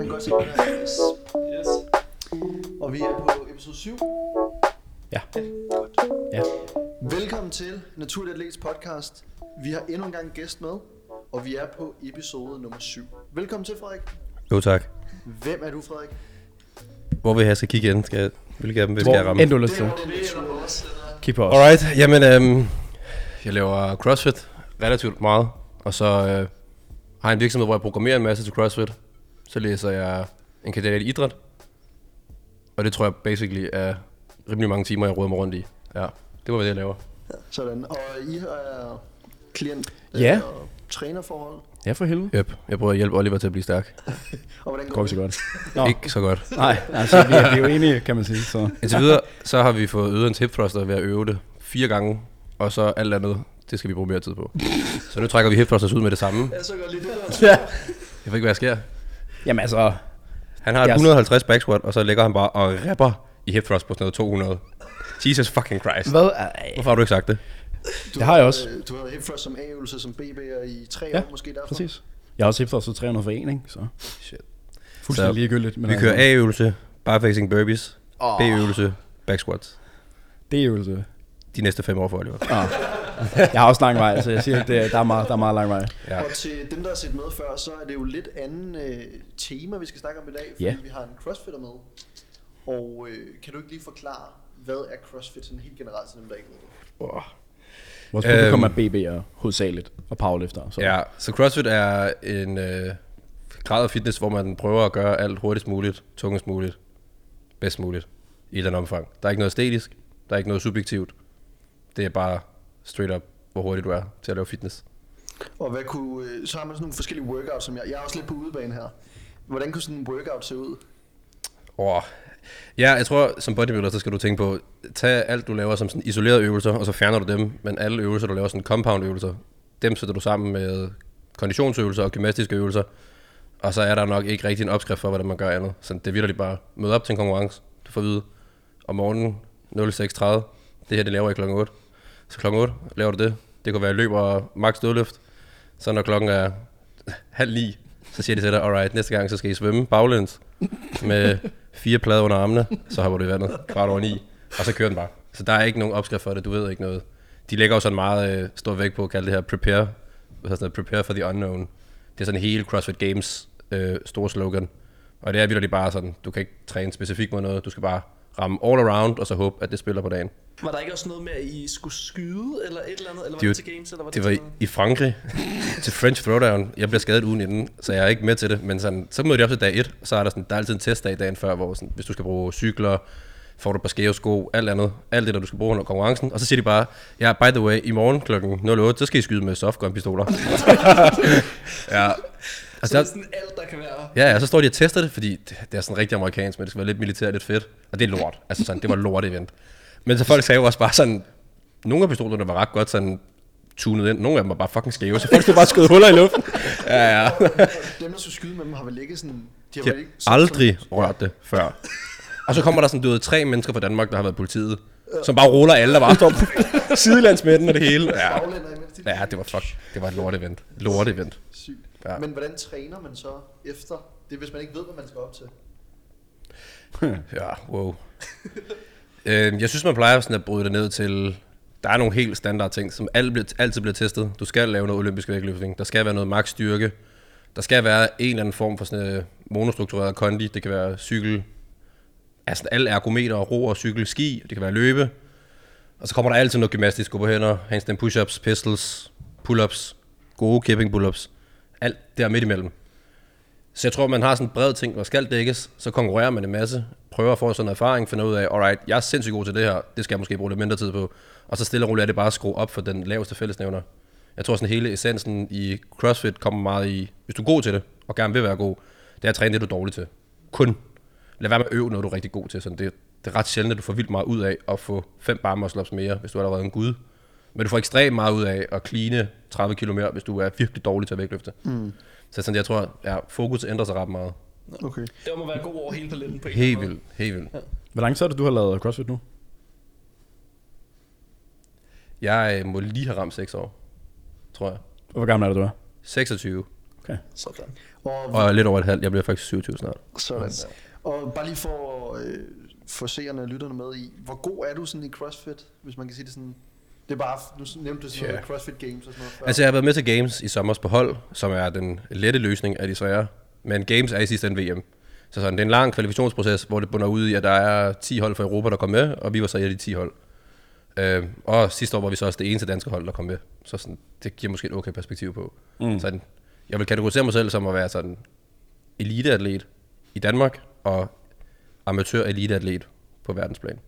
Man kan godt se. Yes. yes. Og vi er på episode 7. Ja. Godt. Ja. Velkommen til Naturlig Atlets podcast. Vi har endnu en gang gæst med, og vi er på episode nummer 7. Velkommen til, Frederik. Jo tak. Hvem er du, Frederik? Hvor vil jeg skal kigge ind? Skal jeg, hvilke af dem vil jeg ramme? end du lyst til. Er også. Keep os. Alright, jamen øhm, jeg laver CrossFit relativt meget, og så øh, har jeg en virksomhed, hvor jeg programmerer en masse til CrossFit. Så læser jeg en kandidat i idræt, og det tror jeg basically er rimelig mange timer, jeg råder mig rundt i. Ja, det var hvad jeg laver. Sådan. Og I er klient Ja. og trænerforhold. Ja, for helvede. Yep, jeg prøver at hjælpe Oliver til at blive stærk. Og hvordan Går går ikke det? så godt. Nå, Ikke så godt. nej, altså vi er, vi er jo enige, kan man sige. Så. Indtil videre, så har vi fået øget en hip thruster ved at øve det fire gange, og så alt andet, det skal vi bruge mere tid på. Så nu trækker vi hip thrusters ud med det samme. Jeg så godt lige det der. Ja. Jeg ved ikke, hvad der sker. Jamen altså, Han har et Jeg- 150 back squat, og så ligger han bare og rapper i hip thrust på sådan noget 200. Jesus fucking Christ. hvad? Ej, Hvorfor har du ikke sagt det? Du Det har jeg også. Du har hip thrust som A-øvelse som BB'er i tre Ja, år måske derfor. præcis. Jeg har også hæftet så 300 for en, ikke? Så Shit. fuldstændig Så ligegyldigt. Men Vi altså, kører A-øvelse, barfacing burpees, Åh. B-øvelse, back squats. Det er øvelse. De næste fem år for Oliver. Ah. Jeg har også lang vej, så jeg siger, det, er- der, er meget, der er meget lang vej. Ja. Og til dem, der har set med før, så er det jo lidt anden øh, tema, vi skal snakke om i dag, fordi Ja. vi har en crossfitter med. Og øh, kan du ikke lige forklare, hvad er crossfit sådan helt generelt til dem, der ikke ved det? Oh. Vores publikum er Øhm. BB'er hovedsageligt, og powerlifter. Så. Ja, så CrossFit er en øh, grad af fitness, hvor man prøver at gøre alt hurtigst muligt, tungest muligt, bedst muligt i den omfang. Der er ikke noget æstetisk, der er ikke noget subjektivt. Det er bare straight up, hvor hurtigt du er til at lave fitness. Og hvad kunne, øh, så har man sådan nogle forskellige workouts, som jeg, jeg er også lidt på udebane her. Hvordan kunne sådan en workout se ud? Oh. Ja, jeg tror, som bodybuilder, så skal du tænke på, tag alt, du laver som sådan isolerede øvelser, og så fjerner du dem, men alle øvelser, du laver sådan compound øvelser, dem sætter du sammen med konditionsøvelser og gymnastiske øvelser, og så er der nok ikke rigtig en opskrift for, hvordan man gør andet. Så det er virkelig bare, møde op til en konkurrence, du får at vide, om morgenen 06.30, det her, det laver jeg klokken 8. Så klokken 8 laver du det. Det kunne være løb og max dødløft. Så når klokken er halv ni, så siger de til dig, alright, næste gang så skal I svømme baglæns med fire plader under armene, så hopper du i vandet kvart over ni, og så kører den bare. Så der er ikke nogen opskrift for det, du ved ikke noget. De lægger jo sådan meget øh, stor vægt på at kalde det her prepare, hvad sådan noget, prepare for the unknown. Det er sådan hele CrossFit Games øh, store slogan. Og det er vildt bare sådan, du kan ikke træne specifikt mod noget, du skal bare ramme all around, og så håbe, at det spiller på dagen. Var der ikke også noget med, at I skulle skyde, eller et eller andet? Eller var Det til games, eller var det, Det var i, i Frankrig til French Throwdown. Jeg blev skadet ugen inden, så jeg er ikke med til det. Men sådan, så mødte jeg op til dag 1, så er der, sådan, der er altid en testdag dagen før, hvor sådan, hvis du skal bruge cykler, får du et par skæve sko, alt andet. Alt det, der du skal bruge under konkurrencen. Og så siger de bare, ja, by the way, i morgen kl. 08, så skal I skyde med softgun-pistoler. ja. Så Altså, det er der, sådan alt, der kan være... ja, ja, så står de og tester det, fordi det, det er sådan rigtig amerikansk, men det skal være lidt militært, lidt fedt. Og det er lort. Altså sådan, det var lort event. Men så folk sagde jo også bare sådan, nogle af pistolerne var ret godt sådan tunet ind. Nogle af dem var bare fucking skæve, så folk skulle bare skyde huller i luften. Ja, ja. Dem, der skulle skyde med dem, har vel ikke sådan... De har De har ikke aldrig rørt det før. Og så kommer der sådan, du ved, tre mennesker fra Danmark, der har været politiet, som bare ruller alle, der bare står på sidelandsmænden og det hele. Ja. Ja, det var fuck. Det var et lort event. Lort event. Sygt. Ja. Men hvordan træner man så efter? Det hvis man ikke ved, hvad man skal op til. Ja, wow. øh, jeg synes, man plejer sådan at bryde det ned til... Der er nogle helt standard ting, som alt bliver, altid bliver testet. Du skal lave noget olympisk vægtløftning. Der skal være noget max styrke. Der skal være en eller anden form for sådan øh, monostruktureret kondi. Det kan være cykel, altså alle ergometer, ro og cykel, ski. Det kan være løbe. Og så kommer der altid noget gymnastisk. Gå på hænder, handstand push-ups, pistols, pull-ups, gode kipping pull-ups. Alt der midt imellem. Så jeg tror, man har sådan en bred ting, hvor skal dækkes, så konkurrerer man en masse, prøver at få sådan en erfaring, finder ud af, alright, jeg er sindssygt god til det her, det skal jeg måske bruge lidt mindre tid på, og så stille og roligt er det bare at skrue op for den laveste fællesnævner. Jeg tror sådan hele essensen i CrossFit kommer meget i, hvis du er god til det, og gerne vil være god, det er at træne det, du er dårlig til. Kun. Lad være med at øve noget, du er rigtig god til. Sådan det, det er ret sjældent, at du får vildt meget ud af at få fem bar muscle ups mere, hvis du er en gud. Men du får ekstremt meget ud af at cleane 30 kilo mere, hvis du er virkelig dårlig til at vægtløfte. Mm. Så sådan, jeg tror, ja, fokus ændrer sig ret meget. Okay. Det må være god over hele paletten på en Helt vildt, helt vildt. Hvor lang tid er det, du har lavet CrossFit nu? Jeg øh, må lige have ramt 6 år, tror jeg. Og Hvor gammel er det, du er? 26. Okay. Sådan. Og, Og lidt over et halvt. Jeg bliver faktisk 27 snart. sådan. Og bare lige for øh, for seerne og lytterne med i, hvor god er du sådan i CrossFit, hvis man kan sige det sådan? Det er bare, nu nævnte du sådan noget CrossFit Games og sådan noget før. Altså, jeg har været med til Games i sommer på hold, som er den lette løsning af de svære. Men Games er i sidste ende VM. Så sådan, det er en lang kvalifikationsproces, hvor det bunder ud i, at der er 10 hold fra Europa, der kom med, og vi var så et af de 10 hold. Øh, og sidste år var vi så også det eneste danske hold, der kom med. Så sådan, det giver måske et okay perspektiv på. Mm. Sådan, jeg vil kategorisere mig selv som at være sådan eliteatlet i Danmark, og amatør eliteatlet på verdensplan.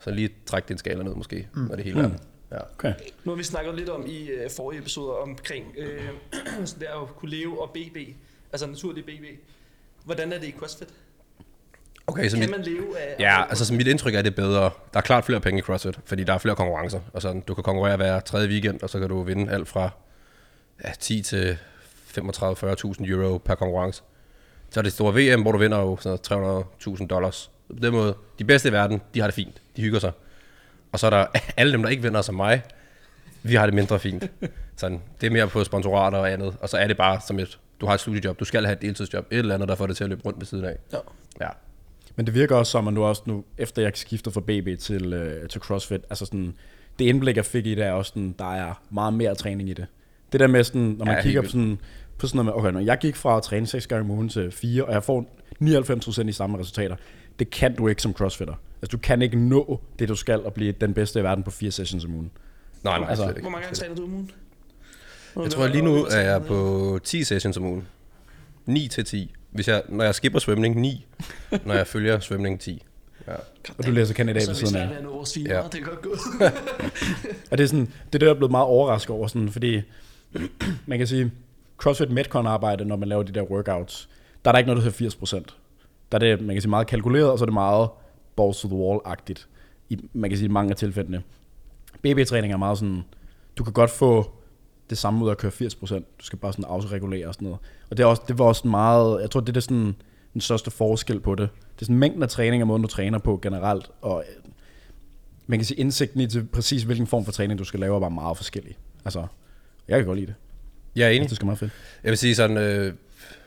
Så lige træk din skala ned måske, mm. når det hele er. Ja. Okay. Nu har vi snakket lidt om i øh, forrige episoder omkring øh, sådan der at kunne leve og BB, altså naturlig BB. Hvordan er det i CrossFit? Okay, så Kan mit, man leve af... Ja, altså så mit indtryk er, at det er bedre. Der er klart flere penge i CrossFit, fordi der er flere konkurrencer. Og sådan, du kan konkurrere hver tredje weekend, og så kan du vinde alt fra ja, 10 til 35-40.000 euro per konkurrence. Så er det store VM, hvor du vinder jo sådan 300.000 dollars. På den måde, de bedste i verden, de har det fint. De hygger sig. Og så er der alle dem, der ikke vinder som mig, vi har det mindre fint. Sådan, det er mere på sponsorater og andet. Og så er det bare som et, du har et studiejob, du skal have et deltidsjob, et eller andet, der får det til at løbe rundt ved siden af. Ja. Ja. Men det virker også som, at nu også nu, efter jeg skiftede fra BB til, øh, til CrossFit, altså sådan, det indblik, jeg fik i det, er også sådan, der er meget mere træning i det. Det der med sådan, når man Ja, kigger på sådan, på sådan noget med, okay, når jeg gik fra at træne 6 gange om ugen til 4, og jeg får 99% i samme resultater, det kan du ikke som crossfitter. Altså, du kan ikke nå det, du skal, og blive den bedste i verden på 4 sessions om ugen. Nej, nej, Altså, slet ikke. Hvor mange gange træner du om ugen? Jeg tror, lige nu er jeg på 10 sessions om ugen. 9 til 10. Hvis jeg, når jeg skipper svømning, 9. når jeg følger svømning, 10. Ja. Og du læser kandidat Så ved er vi siden af. vores fire, Ja. det kan godt gå. Og det er sådan, det er det, jeg er blevet meget overrasket over, sådan, fordi man kan sige, CrossFit Metcon arbejde, når man laver de der workouts, der er der ikke noget, der hedder 80%. Der er det, man kan sige, meget kalkuleret, og så er det meget balls to the wall-agtigt. I, man kan sige, i mange af tilfældene. BB-træning er meget sådan, du kan godt få det samme ud af at køre 80%. Du skal bare sådan autoregulere og sådan noget. Og det, er også, det var også meget, jeg tror, det er sådan, den største forskel på det. Det er sådan mængden af træning og måden, du træner på generelt, og øh, man kan sige, indsigten i til præcis hvilken form for træning, du skal lave, er bare meget forskellig. Altså, jeg kan godt lide det. Jeg er enig. det skal meget fedt. Jeg vil sige sådan, øh,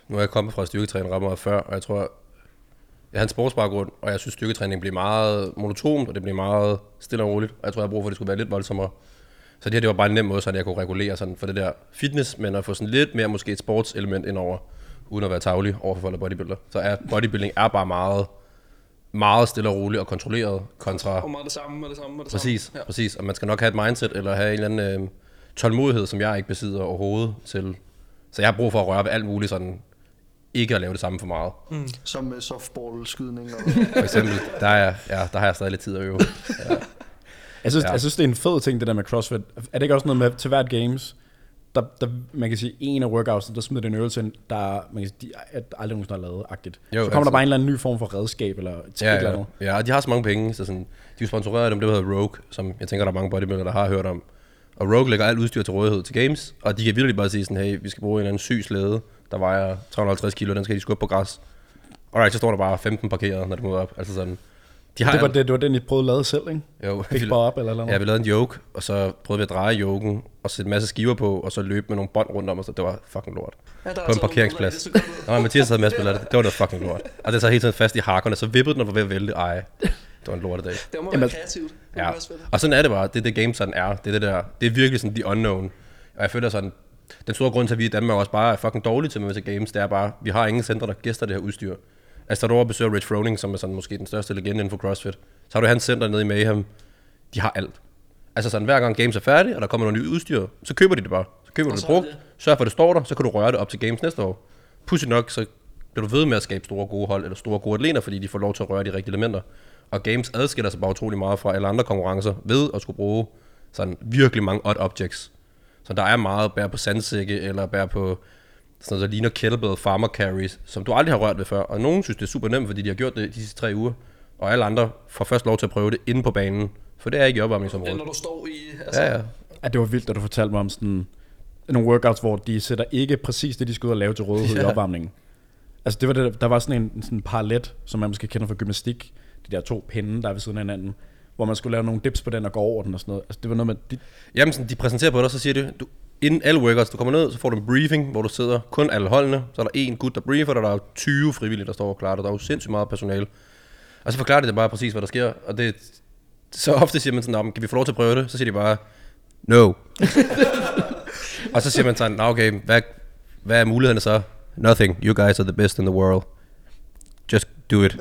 nu er jeg kommet fra meget før, og jeg tror, jeg har en sportsbaggrund, og jeg synes, styrketræning bliver meget monotont, og det bliver meget stille og roligt. Og jeg tror, jeg har brug for, at det skulle være lidt voldsommere. Så det her, det var bare en nem måde, så jeg kunne regulere sådan for det der fitness, men at få sådan lidt mere måske et sportselement ind over, uden at være tavlig over for folk af bodybuilder. Så er bodybuilding er bare meget, meget stille og roligt og kontrolleret kontra Og meget det samme, og det samme, og det Præcis, samme. ja. præcis. Og man skal nok have et mindset, eller have en eller anden øh, tålmodighed, som jeg ikke besidder overhovedet til. Så jeg har brug for at røre ved alt muligt, sådan ikke at lave det samme for meget. Som uh, softball-skydning og... For eksempel, der, er, ja, der har jeg stadig lidt tid at øve. Jeg synes, Ja. ja. jeg synes, det er en fed ting, det der med CrossFit. Er det ikke også noget med, til hvert games, der, der, man kan sige, en af workouts, der smider det en øvelse ind, der man kan sige, de er aldrig nogensinde har lavet agtigt. Jo, så kommer altid. der bare en eller anden ny form for redskab, eller et Ja, eller ja, andet. ja, og de har så mange penge, så sådan, de er sponsoreret dem, det hedder Rogue, som jeg tænker, der er mange bodybuildere, der har hørt om. Og Rogue lægger alt udstyr til rådighed til games, og de kan virkelig bare sige sådan, hey, vi skal bruge en eller anden syg slæde, der vejer 350 kilo, den skal de skubbe på græs. Alright, så står der bare 15 parkeret, når det møder op. Altså sådan, de har Det var, det, det var den, I prøvede at lave selv, ikke? Jo, Fik bare op, eller eller Ja, vi lavede en yoke, og så prøvede vi at dreje yoken, og sætte en masse skiver på, og så løbe med nogle bånd rundt om os, og det var fucking lort. Ja, der På en altså parkeringsplads. nogle, det. Nå, Mathias havde med at spille det. Det var noget fucking lort. Og det så hele tiden fast i hakkerne, så vippede den og var ved at vælte. Ej, det var en lortedag. Det må Jamen, være kreativt. Ja. Og sådan er det bare. Det er det game sådan er. Det er det der. Det er virkelig sådan the unknown. Og jeg føler sådan, den store grund til, at vi i Danmark også bare er fucking dårlige til med til games, det er bare, vi har ingen centre, der gæster det her udstyr. Altså, da du besøger Rich Froning, som er sådan måske den største legende inden for CrossFit, så har du hans center nede i Mayhem. De har alt. Altså sådan, hver gang games er færdige, og der kommer noget nyt udstyr, så køber de det bare. Så køber Og du det brugt, sørg for, at det står der, så kan du røre det op til games næste år. Pudsigt nok, så bliver du ved med at skabe store gode hold, eller store gode atleter, fordi de får lov til at røre de rigtige elementer. Og games adskiller sig bare utrolig meget fra alle andre konkurrencer ved at skulle bruge sådan virkelig mange odd objects. Så der er meget at bære på sandsække, eller bære på sådan noget, der ligner kettlebell farmer carries, som du aldrig har rørt ved før. Og nogen synes, det er super nemt, fordi de har gjort det de sidste tre uger. Og alle andre får først lov til at prøve det inde på banen. For det er ikke i Ja, opvarmningsområdet. når du står i... Altså, Ja, ja. At det var vildt, da du fortalte mig om sådan nogle workouts, hvor de sætter ikke præcis det, de skal ud og lave til rådighed ja. i Ja. opvarmningen. Altså det var det, der var sådan en, sådan en parallet, som man måske kender fra gymnastik. De der to pinde, der er ved siden af hinanden. Hvor man skulle lave nogle dips på den og gå over den og sådan noget. Altså det var noget med, de, Jamen, sådan, de præsenterer på dig, så siger de, du, inden alle workouts, du kommer ned, så får du en briefing, hvor du sidder kun alle holdene, så er der en gut, der briefer dig, der er 20 frivillige, der står og klarer dig, der er jo sindssygt meget personale. Og så forklarer de det bare præcis, hvad der sker, og det, så ofte siger man sådan, kan vi få lov til at prøve det? Så siger de bare, no. og så siger man sådan, "Nå, okay, hvad, hvad er mulighederne så? Nothing, you guys are the best in the world. Just do it.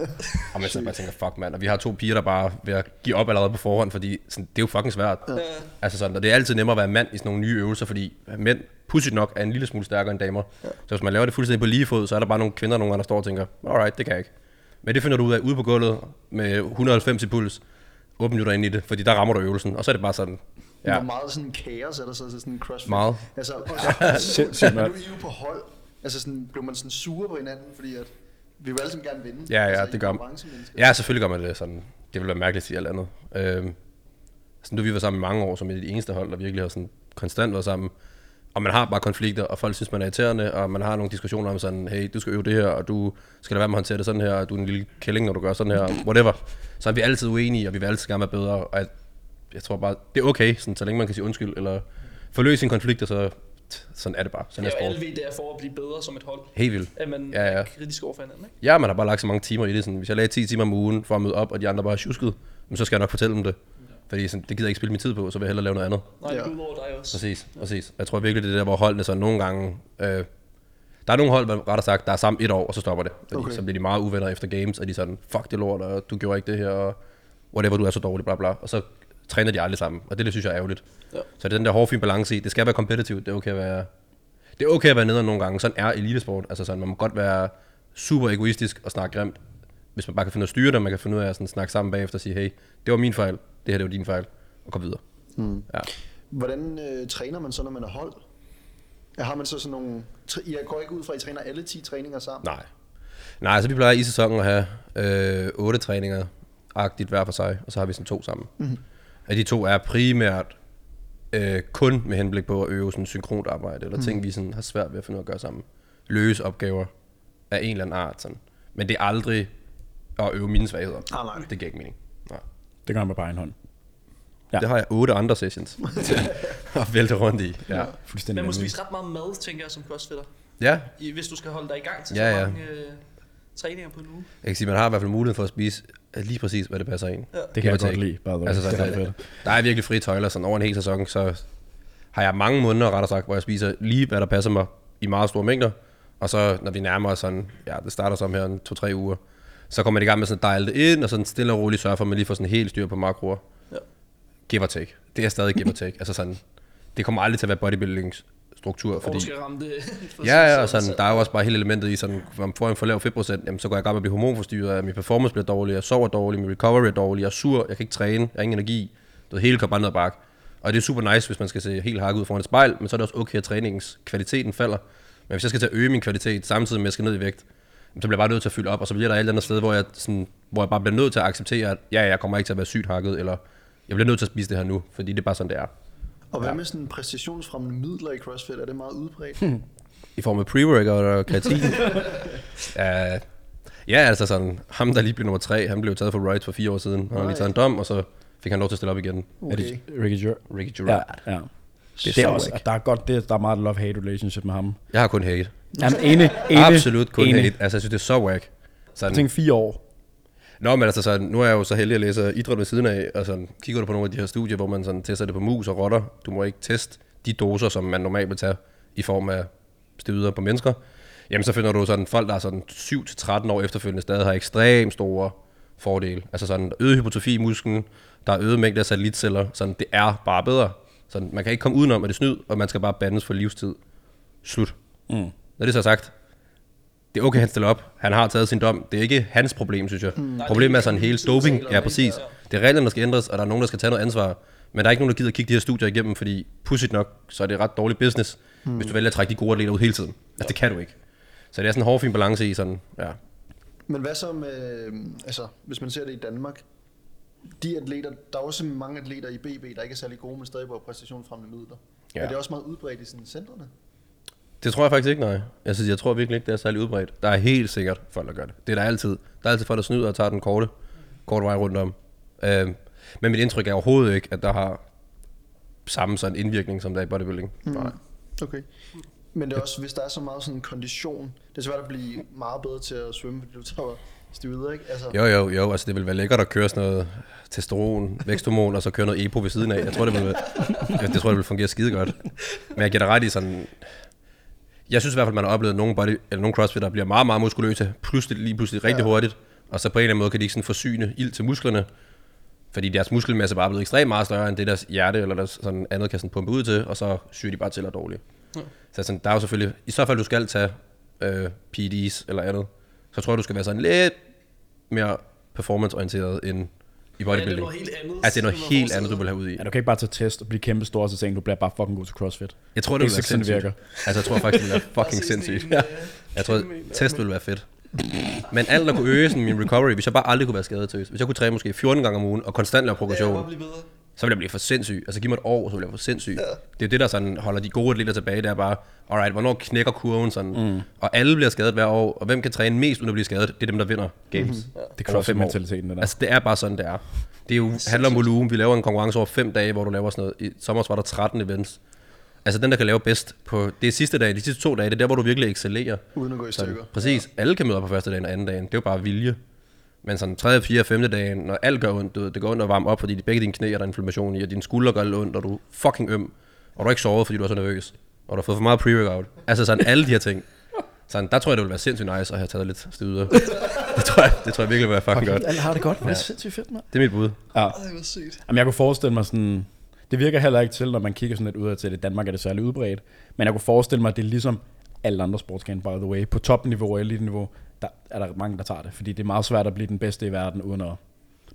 og man så bare tænker, fuck mand, og vi har to piger, der bare er ved at give op allerede på forhånd, fordi sådan, det er jo fucking svært. Ja. Altså sådan, og det er altid nemmere at være mand i sådan nogle nye øvelser, fordi mænd, pudsigt nok, er en lille smule stærkere end damer. Ja. Så hvis man laver det fuldstændig på lige fod, så er der bare nogle kvinder, nogle gange, der står og tænker, alright, det kan jeg ikke. Men det finder du ud af ude på gulvet med 190 i puls, 8 minutter ind i det, fordi der rammer du øvelsen, og så er det bare sådan, Ja. ja, Hvor meget sådan kaos er der så til sådan en CrossFit? meget. Altså, også, Sindssygt, nu er mand. I jo på hold. Altså sådan, blev man sådan sure på hinanden, fordi at vi vil alle sammen gerne vinde. Ja, ja, altså, det gør man. Ja, selvfølgelig gør man det sådan. Det ville være mærkeligt at sige alt andet. Øhm, sådan, nu har vi været sammen i mange år, som et af de eneste hold, der virkelig har sådan konstant været sammen. Og man har bare konflikter, og folk synes, man er irriterende, og man har nogle diskussioner om sådan, hey, du skal øve det her, og du skal lade være med at håndtere det sådan her, og du er en lille kælling, når du gør sådan her, whatever. Så er vi altid uenige, og vi vil altid gerne være bedre, og jeg, jeg tror bare, det er okay, sådan, så længe man kan sige undskyld, eller forløse sine konflikter, så sådan er det bare. Sådan er Ja, alle sport. ved, det er for at blive bedre som et hold. Helt vildt. At man Ja, ja. er kritisk over for hinanden, ikke? Ja, man har bare lagt så mange timer i det. Sådan, hvis jeg lagde 10 timer om ugen for at møde op, og de andre bare er tjusket, men så skal jeg nok fortælle dem det. Fordi sådan, det gider jeg ikke spille min tid på, så vil jeg hellere lave noget andet. Nej, det Ja. ud over dig også. Præcis, præcis. Jeg tror virkelig, det er der, hvor holdene så nogle gange... Øh, der er nogle hold, hvor rettere sagt, der er sammen et år, og så stopper det. Fordi okay. så bliver de meget uvenner efter games, og de er sådan, fuck det lort, og du gjorde ikke det her, og whatever, du er så dårlig, bla bla. Og så træner de aldrig sammen, og det, det synes jeg er ærgerligt. Ja. Så det er den der hårde, fin balance i. Det skal være competitive, det er okay at være... Det er okay at være nede nogle gange. Sådan er elitesport. Altså sådan, man må godt være super egoistisk og snakke grimt, hvis man bare kan finde ud af at styre det, man kan finde ud af at sådan snakke sammen bagefter og sige, hey, det var min fejl, det her det var din fejl, og gå videre. Hmm. Ja. Hvordan øh, træner man så, når man er hold? Ja, Har man så sådan nogle... Jeg går ikke ud fra, at I træner alle 10 træninger sammen. Nej. Nej, altså vi plejer i sæsonen at have øh, otte træninger, agtigt hver for sig, og så har vi sådan to sammen. Mm-hmm. Og de to er primært øh, kun med henblik på at øve sådan synkront arbejde, eller ting, vi sådan har svært ved at finde ud af at gøre sammen. Løse opgaver af en eller anden art. Sådan. Men det er aldrig at øve mine svagheder. Ah, nej. Det giver ikke mening. Nej. Det gør man bare en hånd. Ja. Ja. Det har jeg otte andre sessions at vælte rundt i. Ja, Fuldstændig Man må vanvittigt. spise ret meget mad, tænker jeg, som crossfitter. ja I, hvis du skal holde dig i gang til Ja, så ja. mange øh, træninger på en uge. jeg kan sige, man har i hvert fald mulighed for at spise lige præcis, hvad det passer ind. Ja. Det kan jeg or godt lide, by the way. Altså, det er der er virkelig frie tøjler, sådan over en hel sæson, så har jeg mange måneder, rettere sagt, hvor jeg spiser lige, hvad der passer mig i meget store mængder. Og så, når vi nærmer os sådan, ja, det starter som her en to-tre uger, så kommer man i gang med sådan at det ind, og sådan stille og roligt sørge for, at man lige får sådan helt styr på makroer. Ja. Give or take. Det er stadig give or take. altså sådan, det kommer aldrig til at være bodybuilding-struktur, Hvor fordi... det. Ja, ja, og sådan, der er jo også bare hele elementet i sådan, man får en for lav fedtprocent, jamen så går jeg i gang med at blive hormonforstyrret, min performance bliver dårlig, jeg sover dårligt, min recovery er dårlig, jeg er sur, jeg kan ikke træne, jeg har ingen energi. Det hele kommer bare ned ad bakke. Og det er super nice, hvis man skal se helt hakket ud foran et spejl, men så er det også okay, at træningens kvaliteten falder. Men hvis jeg skal til at øge min kvalitet, samtidig med at jeg skal ned i vægt, så bliver jeg bare nødt til at fylde op, og så bliver der et eller andet sted, hvor jeg, sådan, hvor jeg bare bliver nødt til at acceptere, at ja, jeg kommer ikke til at være sygt hakket, eller jeg bliver nødt til at spise det her nu, fordi det er bare sådan, det er. Og hvad med sådan præstationsfremmende midler i CrossFit? Er det meget udbredt? I form af pre-workout og kreatin. uh, ja, altså sådan, ham der lige blev nummer tre, han blev taget for rights for fire år siden. Han har lige taget en dom, og så fik han lov til at stille op igen. Er det Ricky Jur? Ricky Ja, Gerard. ja. Det er Det er så også, der er godt, det, der er meget love-hate relationship med ham. Jeg har kun hate. Jamen, enig, enig. Absolut kun enig. hate. Altså, jeg synes, det er så whack. Jeg Sådan, tænker fire år. Nå, men altså, sådan, nu er jeg jo så heldig at læse idræt ved siden af, og sådan, kigger du på nogle af de her studier, hvor man sådan, tester det på mus og rotter. Du må ikke teste de doser, som man normalt vil tage i form af steroider på mennesker. Jamen, så finder du sådan, folk, der er sådan 7-13 år efterfølgende, stadig har ekstremt store fordele. Altså sådan øget hypotrofi i musklen, der er øget mængde af satellitceller, sådan, det er bare bedre. Sådan, man kan ikke komme udenom, at det er snyd, og man skal bare bandes for livstid. Slut. Mm. Når det så er sagt, det er okay, han stiller op. Han har taget sin dom. Det er ikke hans problem, synes jeg. Mm. Problemet er sådan hele doping. Ja, præcis. Det er reglerne, der skal ændres, og der er nogen, der skal tage noget ansvar. Men der er ikke nogen, der gider at kigge de her studier igennem, fordi pudsigt nok, så er det ret dårlig business, mm. hvis du vælger at trække de gode atleter ud hele tiden. Altså, det kan du ikke. Så det er sådan en hårfin balance i sådan, ja. Men hvad så med, øh, altså hvis man ser det i Danmark, de atleter, der er også mange atleter i BB, der ikke er særlig gode, men stadig bruger præstationsfremmende midler. Ja. Ja. Er det også meget udbredt i sådan centrene? Det tror jeg faktisk ikke, nej. Jeg, synes, jeg tror virkelig ikke, det er særlig udbredt. Der er helt sikkert folk, der gør det. Det er der altid. Der er altid folk, der snyder og tager den korte, korte vej rundt om. Øhm, men mit indtryk er overhovedet ikke, at der har samme sådan indvirkning, som der er i bodybuilding. Mm. Nej. Okay. Men det er også, hvis der er så meget sådan kondition, det er svært at blive meget bedre til at svømme, fordi du tager stivet, ikke? Altså, Jo, jo, jo, altså det vil være lækkert at køre sådan noget testosteron, væksthormon, og så køre noget EPO ved siden af. Jeg tror, det vil, jeg, det tror, det vil fungere skide godt. Men jeg giver dig ret i sådan... Jeg synes i hvert fald, man har oplevet nogle, body, eller nogle crossfit, der bliver meget, meget muskuløse, pludselig, lige pludselig rigtig Ja. hurtigt, og så på en eller anden måde kan de ikke sådan forsyne ild til musklerne, fordi deres muskelmasse bare er blevet ekstremt meget større, end det deres hjerte eller deres sådan andet kan sådan pumpe ud til, og så syr de bare til og dårligt. Ja. Så sådan, der er jo selvfølgelig, i så fald du skal tage øh, PEDs eller andet, så tror jeg, du skal være sådan lidt mere performanceorienteret end i Ja, det er bodybuilding. noget helt andet. Altså, det er noget helt andet, du vil have ud i. Ja, du kan ikke bare tage test og blive kæmpe stor, og så tænke, du bliver bare fucking god til CrossFit. Jeg tror, det vil Ikke være det sindssygt. virker. Altså, jeg tror faktisk, det vil være fucking sindssygt. en, Ja. Jeg tror, test ville være fedt. Men alt, der kunne øge sådan min recovery, hvis jeg bare aldrig kunne være skadet til. Hvis jeg kunne træne måske 14 gange om ugen, og konstant lave Ja, progression, bare blive bedre. Så ville jeg blive for sindssyg. Altså giv mig et år, så ville jeg blive for sindssyg. Ja. Det er jo det, der sådan holder de gode atleter tilbage. Det er bare, alright, hvornår knækker kurven sådan? Mm. Og alle bliver skadet hver år. Og hvem kan træne mest, uden at blive skadet? Det er dem, der vinder games. Mm. Det er det der. Altså det er bare sådan, det er. Det er jo, handler om volumen. Vi laver en konkurrence over fem dage, hvor du laver sådan noget. I sommer var der 13 events. Altså den, der kan lave bedst på det er sidste dag, de sidste to dage, det er der, hvor du virkelig excellerer. uden at gå i stykker. præcis. Alle kan møde op på første dagen og anden dagen. Det er jo bare vilje. Men sådan 3., 4., 5. dagen, når alt gør ondt, du ved, det går ondt at varme op, fordi de begge dine knæ er der inflammation i, og dine skuldre gør lidt ondt, og du er fucking øm, og du har ikke sovet, fordi du er så nervøs, og du har fået for meget pre-workout. Altså sådan alle de her ting. Sådan, der tror jeg, det ville være sindssygt nice at have taget lidt stivider. det tror jeg, det tror jeg virkelig ville være fucking godt. Alle har det godt. Det Ja. er sindssygt fedt, mand. Det er mit bud. Ja. Ej, hvor sygt. Jamen, jeg kunne forestille mig sådan... Det virker heller ikke til, når man kigger sådan lidt ud til det. Danmark er det særlig udbredt. Men jeg kunne forestille mig, at det er ligesom alle andre sportsgrene, by the way. På topniveau og elite-niveau, der er der mange, der tager det. Fordi det er meget svært at blive den bedste i verden, uden at...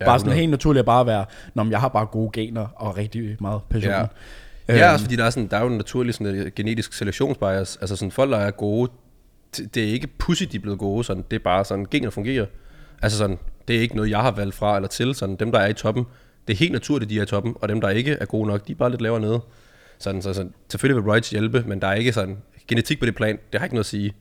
Ja, bare sådan 100. helt naturligt at bare være, når jeg har bare gode gener og rigtig meget passion. Ja. Øhm, Ja, også fordi der er, sådan, der er jo en naturlig sådan, et genetisk selektionsbias. Altså sådan, folk, der er gode, det er ikke pussy, de er blevet gode, sådan, det er bare sådan, gener fungerer. Altså sådan, det er ikke noget, jeg har valgt fra eller til. Sådan, dem, der er i toppen, det er helt naturligt, de er i toppen, og dem, der ikke er gode nok, de er bare lidt lavere nede. Sådan, så, sådan, selvfølgelig vil Rights hjælpe, men der er ikke sådan, genetik på det plan, det har ikke noget at sige.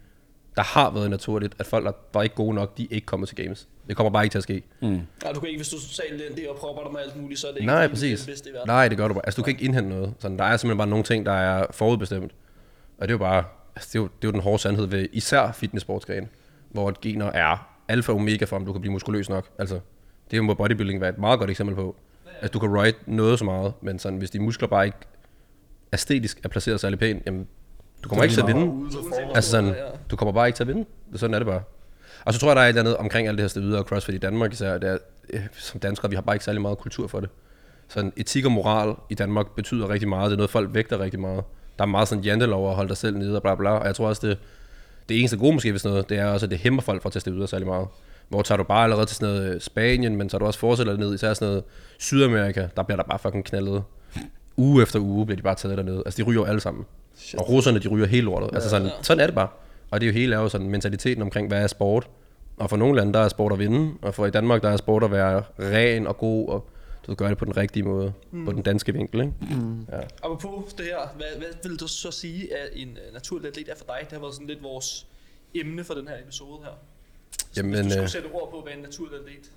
Der har været naturligt, at folk, der var ikke gode nok, de ikke kommer til games. Det kommer bare ikke til at ske. Mm. Nej, du kan ikke, hvis du sagde det og propper dig med alt muligt, så er det ikke Nej, er præcis. den bedste i verden. Nej, det gør du bare. Altså, du kan ikke indhente noget. Sådan, der er simpelthen bare nogle ting, der er forudbestemt. Og det er jo bare, altså, det er jo, det er jo den hårde sandhed ved især fitnesssportsgren, hvor et gener er alfa og omega for, om du kan blive muskuløs nok. Altså, det er jo må bodybuilding være et meget godt eksempel på. At du kan ride noget så meget, men sådan, hvis dine muskler bare ikke æstetisk er placeret særlig pænt, jamen, du kommer er ikke til at vinde. Altså sådan, du er, kommer bare ikke til at vinde. Sådan er det bare. Og så tror jeg, der er et eller andet omkring alt det her sted videre og CrossFit i Danmark især. Det er, øh, som danskere, vi har bare ikke særlig meget kultur for det. Sådan etik og moral i Danmark betyder rigtig meget. Det er noget, folk vægter rigtig meget. Der er meget sådan jantelov at holde dig selv nede og bla bla. Og jeg tror også, det, det eneste gode måske ved sådan noget, det er også, at det hæmmer folk fra at teste videre særlig meget. Hvor tager du bare allerede til sådan noget øh, Spanien, men tager du også fortsætter ned, især sådan noget Sydamerika, der bliver der bare fucking knaldet. Uge efter uge bliver de bare taget dernede. Altså de ryger jo alle sammen. Shit. Og russerne, de ryger helt lortet. Altså sådan, sådan er det bare. Og det er jo hele er jo sådan mentaliteten omkring, hvad er sport. Og for nogle lande, der er sport at vinde. Og for i Danmark, der er sport at være ren og god, og du gør det på den rigtige måde. Mm. På den danske vinkel, ikke? Mm. Ja. Apropos det her, hvad, hvad vil du så sige, at en uh, naturlig atlet er for dig? Det har været sådan lidt vores emne for den her episode her. Jamen, Hvis du skulle øh, sætte ord på, hvad en naturlig atlet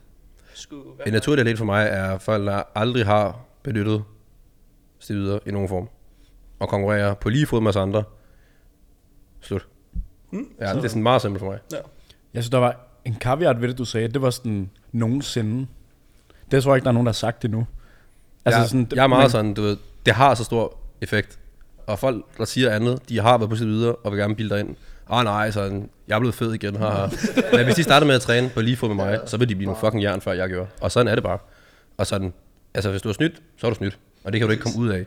skulle være. En naturlig atlet for mig er folk, der aldrig har benyttet stivider i nogen form. Og konkurrerer på lige fod med os andre. Slut. Hmm? Ja, det er sådan meget simpelt for mig. Ja. Jeg synes, der var en caveat ved det, du sagde. Det var sådan nogensinde. Det tror jeg ikke, der er nogen, der har sagt endnu. Altså, jeg, sådan, jeg er meget men- sådan, du ved, det har så stor effekt. Og folk, der siger andet, de har været på stivider og vil gerne bilde dig ind. Åh oh, nej, sådan, jeg er blevet fed igen. Haha. Men hvis de starter med at træne på lige fod med mig, så vil de blive nogle fucking jern, før jeg gjorde. Og sådan er det bare. Og sådan, altså hvis du har snydt, så er du snydt. Og det kan du ikke komme ud af.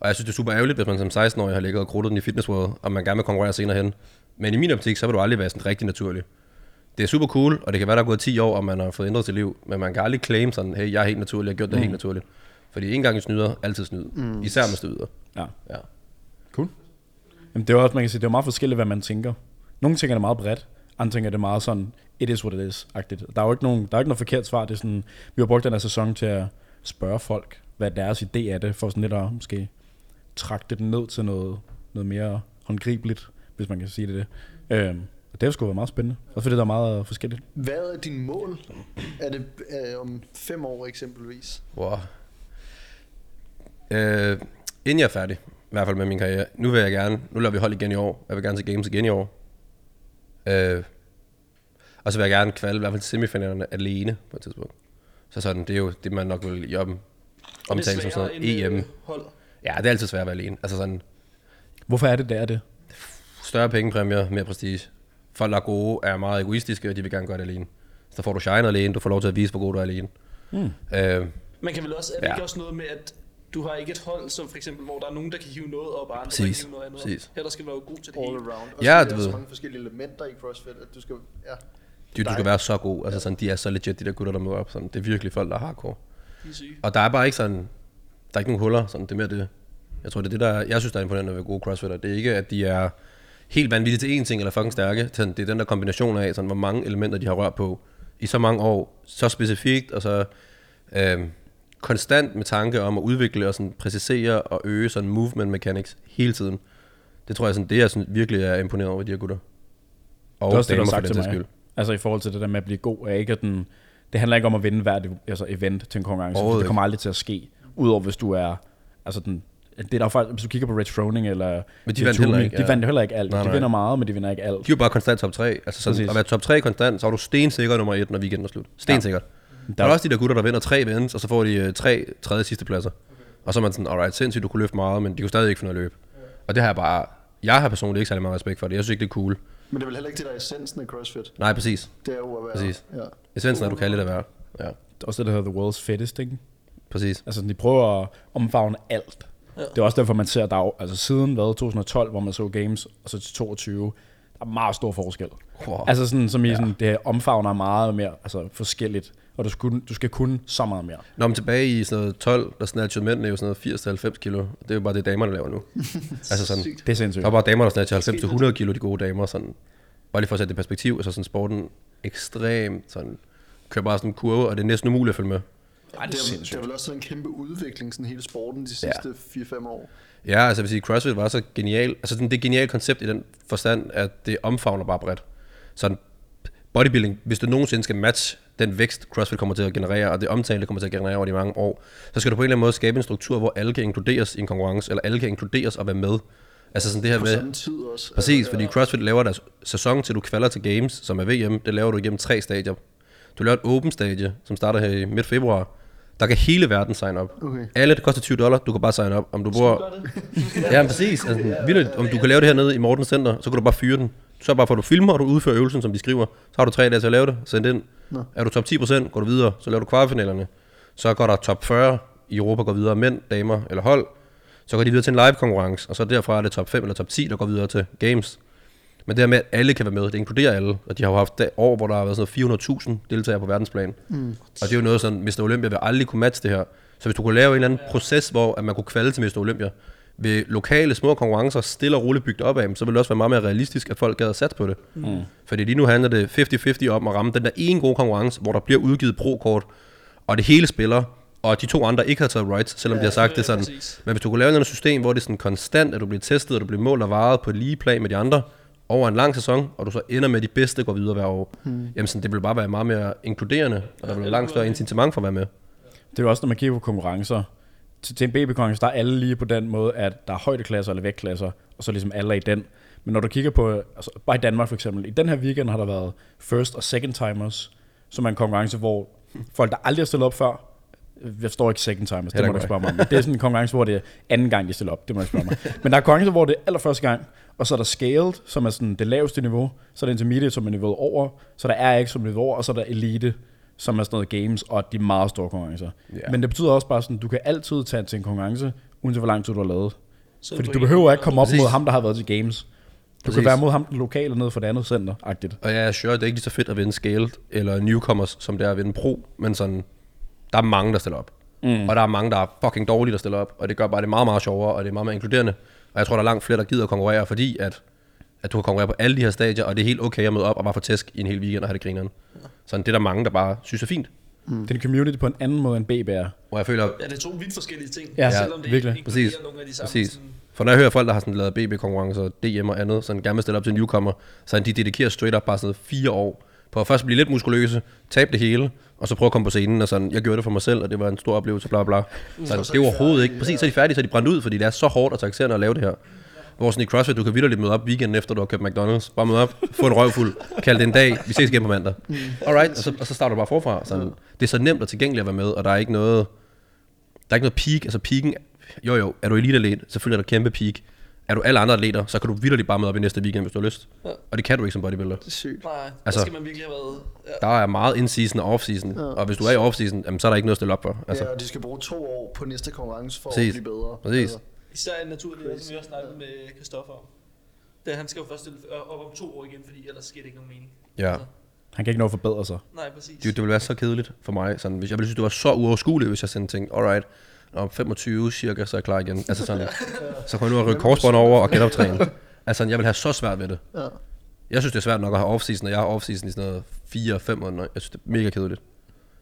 Og jeg synes, det er super ærgerligt, hvis man som 16-årig har ligget og krudtet den i Fitness World, og man gerne vil konkurrere senere hen. Men i min optik, så vil du aldrig være sådan rigtig naturlig. Det er super cool, og det kan være, der er gået 10 år, og man har fået ændret sit liv. Men man kan aldrig claim sådan, hey, jeg er helt naturlig, jeg har gjort det mm. helt naturligt. Fordi en gang i snyder, altid snyd. Mm. Især med snyder. Ja. Ja. Cool. Jamen, det er også, man kan sige, det er meget forskelligt, hvad man tænker. Nogle tænker det meget bredt, andre tænker det meget sådan, it is what it is-agtigt. Der er jo ikke, nogen, der er ikke noget forkert svar. Det er sådan, vi har brugt den her sæson til at spørge folk, hvad deres idé er det, for sådan lidt at måske trække det ned til noget, noget mere håndgribeligt, hvis man kan sige det. det. Øhm, og det har sgu været meget spændende, også fordi der er meget forskelligt. Hvad er dine mål? Er det øh, om fem år eksempelvis? Wow. Øh, inden jeg er færdig, hvert fald med min karriere. Nu vil jeg gerne, nu laver vi hold igen i år. Jeg vil gerne til games igen i år. Øh, og så vil jeg gerne kvalde i hvert fald semifinalerne alene på et tidspunkt. Så sådan, det er jo det, man nok vil i om, omtale som sådan noget EM. øh, hold. Ja, det er altid svært at være alene. Altså sådan, Hvorfor er det, der er det? større pengepræmier, mere prestige. Folk, der er gode, er meget egoistiske, og de vil gerne gøre det alene. Så får du shine alene, du får lov til at vise, hvor god du er alene. Mm. Øh, Man kan vel også, er det Ja. ikke også noget med, at du har ikke et hold, som for eksempel, hvor der er nogen, der kan hive noget op, og andre, der Præcis, kan hive noget andet præcis. Her der skal være god til det All hele. around. Og Ja, så er du der ved. så mange forskellige elementer i CrossFit, at du skal... Ja. de, du skal være så god. Altså sådan, de er så legit, de der gutter, der møder op. Sådan, det er virkelig folk, der er hardcore. Og der er bare ikke sådan, der er ikke nogen huller, sådan, det er mere det. Jeg tror, det er det, der, er- jeg synes, der er imponerende ved gode crossfitter. Det er ikke, at de er helt vanvittige til én ting, eller fucking stærke. Sådan, det er den der kombination af, sådan, hvor mange elementer de har rørt på i så mange år, så specifikt, og så øh, konstant med tanke om at udvikle og sådan, præcisere og øge sådan movement mechanics hele tiden. Det tror jeg, sådan, det jeg sådan, virkelig er imponeret over ved de her gutter. Og Det er også det, der er sagt til mig. Altså i forhold til det der med at blive god, er ikke den, det handler ikke om at vinde hvert altså event til en konkurrence. Det kommer aldrig til at ske, udover hvis du er, altså den, det er der faktisk, hvis du kigger på Rich Froning eller Men de vandt heller ikke, De ja. vandt jo heller ikke alt. Nej, de nej. vinder meget, men de vinder ikke alt. De er jo bare konstant top 3. Altså sådan, Præcis. at være top 3 konstant, så er du stensikker nummer 1, når weekenden er slut. Stensikker. Ja. Der er også de der gutter, der vinder tre events, og så får de øh, tre tredje sidste pladser. Og så er man sådan, alright, sindssygt, du kunne løfte meget, men de kunne stadig ikke finde at løbe. Og det har jeg bare, jeg har personligt ikke særlig meget respekt for det. Jeg synes ikke, det er cool. Men det er vel heller ikke det, der er essensen af CrossFit. Nej, præcis. Det er jo at være... Præcis. Ja. Essensen er, at du kan lidt at være. Ja, Det er også det, der hedder the world's fittest, ikke? Præcis. Altså, de prøver at omfavne alt. Ja. Det er også derfor, man ser, der er, altså siden hvad, 2012, hvor man så games, og så til 22, der er meget stor forskel. Wow. Altså sådan, som i ja. sådan, det omfavner meget mere altså forskelligt, og du skal, du skal kunne så meget mere. Når man tilbage i sådan noget 12, der snatchede mændene jo sådan noget 80-90 kilo. Det er jo bare det, damerne laver nu. altså sådan, Sygt. Det er sindssygt. Der var bare damer, der snatchede 90-100 kilo, de gode damer. Sådan. Bare lige for at sætte det i perspektiv, altså sådan sporten ekstremt sådan, kører bare sådan en kurve, og det er næsten umuligt at følge med. Ej, det, er, det er vel også sådan en kæmpe udvikling, sådan hele sporten de Ja. sidste 4-5 år. Ja, altså jeg vil sige, CrossFit var så genial. Altså det er et genialt koncept i den forstand, at det omfavner bare bredt. Sådan bodybuilding, hvis du nogensinde skal matche den vækst, CrossFit kommer til at generere, og det omtale, det kommer til at generere over de mange år, så skal du på en eller anden måde skabe en struktur, hvor alle kan inkluderes i en konkurrence, eller alle kan inkluderes og være med. Altså sådan det her På med... samme tid også. Præcis, Altså, fordi CrossFit laver deres sæson til du kvalder til Games, som er VM, det laver du igennem tre stadier. Du laver et åbent stadie, som starter her i midt februar. Der kan hele verden sign up. Okay. Alle, det koster 20 dollar, du kan bare sign up. Om du bor... Ja, præcis. Altså, vildt, om du kan lave det hernede i Morten Center, så kan du bare fyre den. Så bare at du filmer, og du udfører øvelsen, som de skriver. Så har du tre dage til at lave det. Send ind. Nå. Er du top 10%, går du videre. Så laver du kvartfinalerne. Så går der top 40 i Europa, går videre mænd, damer eller hold. Så går de videre til en live konkurrence, og så derfra er det top 5 eller top 10, der går videre til games. Men det her med, at alle kan være med, det inkluderer alle. Og de har jo haft år, hvor der har været sådan noget 400.000 deltagere på verdensplan. Mm. Og det er jo noget sådan, Mr. Olympia vil aldrig kunne matche det her. Så hvis du kunne lave en eller anden proces, hvor at man kunne kvalde til Mr. Olympia, ved lokale små konkurrencer, stille og roligt bygget op af dem, så ville det også være meget mere realistisk, at folk gad at satse på det. Mm. Fordi lige nu handler det 50-50 om at ramme den der ene gode konkurrence, hvor der bliver udgivet pro-kort, og det hele spiller, og de to andre ikke har taget rights, selvom ja, de har sagt det sådan. præcis. Men hvis du kunne lave et system, hvor det er sådan konstant, at du bliver testet, og du bliver målt og varet på et lige plan med de andre, over en lang sæson, og du så ender med at de bedste går videre hver år, hmm. jamen sådan, det vil bare være meget mere inkluderende, og der vil være langt større incitament for at være med. Det er jo også, når man kigger på konkurrencer. Til, til en BB-konkurrence, der er alle lige på den måde, at der er højdeklasser eller vægtklasser, og så ligesom alle er i den. Men når du kigger på, altså bare i Danmark for eksempel, i den her weekend har der været first og second timers, som er en konkurrence, hvor folk, der aldrig har stillet op før, jeg forstår ikke second timers, det må du ikke spørge mig om. Det er sådan en konkurrence, hvor det er anden gang, de stiller op, det må du spørge mig. Men der er konkurrencer, hvor det er allerførste gang, og så er der scaled, som er sådan det laveste niveau, så er der intermediate, som er niveauet over, så der er RX som niveauet over, og så er der elite, som er sådan noget games, og de meget store konkurrencer. Ja. Men det betyder også bare sådan, du kan altid tage til en konkurrence, uanset hvor lang tid du har lavet. Så Fordi du behøver ikke komme op Præcis. mod ham, der har været til games. Du Præcis. kan være mod ham den lokale nede for det andet center, agtigt. Og jeg er sure, det er ikke lige så fedt at vinde scaled, eller newcomers, som det er at vinde pro, men sådan, der er mange, der stiller op. Mm. Og der er mange, der er fucking dårlige, der stiller op, og det gør bare det meget, meget sjovere, og det er meget mere inkluderende. Og jeg tror, der er langt flere, der gider at konkurrere, fordi at, at du kan konkurrere på alle de her stadier, og det er helt okay at møde op og bare få tæsk i en hel weekend og have det grineren. Sådan, det er der mange, der bare synes er fint. Mm. Det er en community på en anden måde end BB er. Og jeg føler, Ja, det er to vidt forskellige ting. Ja, selvom det virkelig. inkluderer Præcis. nogle af de samme Præcis. sådan- For når jeg hører folk, der har sådan lavet BB-konkurrencer, DM og andet, sådan gerne vil stille op til newcomer, så de dedikerer straight up bare sådan fire år på at først blive lidt muskuløse, tabe det hele, og så prøve at komme på scenen, og sådan, jeg gjorde det for mig selv, og det var en stor oplevelse, bla bla. Mm. Så det er er de overhovedet ikke, præcis, så er de færdige, så er de brændt ud, fordi det er så hårdt og taxerende at lave det her. Hvor sådan i CrossFit, du kan vildt møde op weekenden efter, du har købt McDonald's. Bare møde op, få en røvfuld, kald det en dag, vi ses igen på mandag. Mm. Alright, og så, og så starter du bare forfra. Sådan, det er så nemt og tilgængeligt at være med, og der er ikke noget, der er ikke noget peak. Altså peaken, jo jo, er du elite selvfølgelig er der kæmpe peak. Er du alle andre atleter, så kan du vildt bare møde op i næste weekend, hvis du har lyst. Ja. Og det kan du ikke som bodybuilder. Det er sygt. Nej, altså, der skal man virkelig have været... Ja. Der er meget in-season og off-season, Ja. og hvis du er i off-season, jamen, så er der ikke noget at stille op for. Altså, Ja, og de skal bruge to år på næste konkurrence for Præcis. at blive bedre. Præcis. Altså, Især en naturlig, som vi også snakkede med Christoffer om. Det, han skal jo først stille op om to år igen, fordi ellers sker det ikke nogen mening. ja. Altså, Han kan ikke nå at forbedre sig. nej, præcis. Det, det ville være så kedeligt for mig. Sådan, hvis jeg ville synes, det var så uoverskueligt, hvis jeg sådan tænkte, alright, om 25 cirka, så er jeg klar igen. Altså sådan, så kommer jeg nu at rykke korsbånd over og genoptræne. Altså, jeg vil have så svært ved det. ja. Jeg synes, det er svært nok at have off-season, og jeg har off-season i sådan noget 4-5 måneder. Jeg synes, det er mega kedeligt.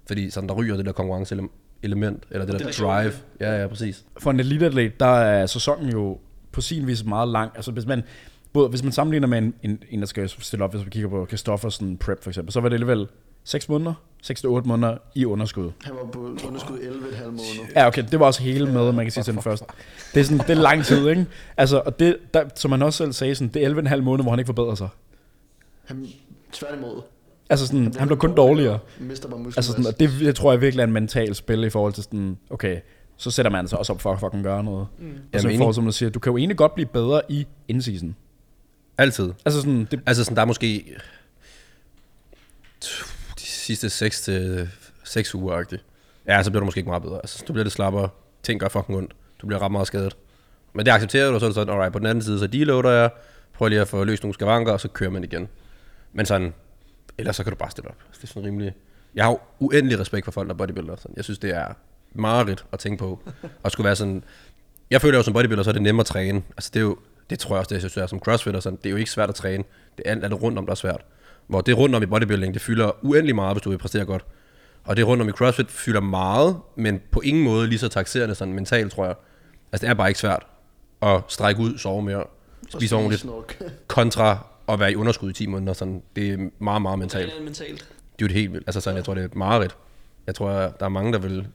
Fordi sådan, der ryger det der konkurrenceelement, eller det, Det der er sjovt, drive. Ja, ja, præcis. For en eliteatlet, der er sæsonen jo på sin vis meget lang. Altså hvis man, både, hvis man sammenligner med en, en, en, der skal stille op, hvis man kigger på Christoffersen Prep for eksempel, så var det alligevel 6 måneder, 6-8 måneder i underskud. Han var på underskud 11,5 måneder. Ja, okay, det var også hele med, man kan sige til den første. Det er, sådan, det er lang tid, ikke? Altså, og det, der, som han også selv sagde, sådan, det er 11,5 måneder, hvor han ikke forbedrer sig. Han, tværtimod. Altså sådan, han blev kun dårligere. Mister bare Altså sådan, og det, det tror jeg virkelig er en mental spil i forhold til sådan, okay, så sætter man sig også op for at fucking gøre noget. Mm. Og så i forhold som du siger, du kan jo egentlig godt blive bedre i in-season. Altid. Altså sådan, det, Altså sådan, der er måske sidste 6 til 6 uger -agtigt. Ja, så bliver du måske ikke meget bedre. Altså, du bliver lidt slappere. Ting gør fucking ondt. Du bliver ret meget skadet. Men det accepterer du, og så er det sådan, alright, på den anden side, så deloader jeg, prøver lige at få løst nogle skavanker, og så kører man igen. Men sådan, ellers så kan du bare stille op. Altså, det er sådan rimelig... Jeg har jo uendelig respekt for folk, der er bodybuilder. Sådan. Jeg synes, det er mareridt at tænke på. Og skulle være sådan... Jeg føler jo som bodybuilder, så er det nemmere at træne. Altså det er jo... Det tror jeg også, det jeg synes er som crossfitter. Sådan. Det er jo ikke svært at træne. Det er alt alt rundt om, der er svært. Hvor det rundt om i bodybuilding, det fylder uendelig meget, hvis du vil præstere godt. Og det rundt om i CrossFit fylder meget, men på ingen måde lige så taxerende sådan mentalt, tror jeg. Altså det er bare ikke svært at strække ud, sove mere, spise ordentligt, kontra at være i underskud i 10 måneder. Sådan, det er meget, meget Det mentalt. er mentalt. Det er jo et helt vildt. Altså sådan, jeg tror, det er et mareridt. Jeg tror, der er mange, der vil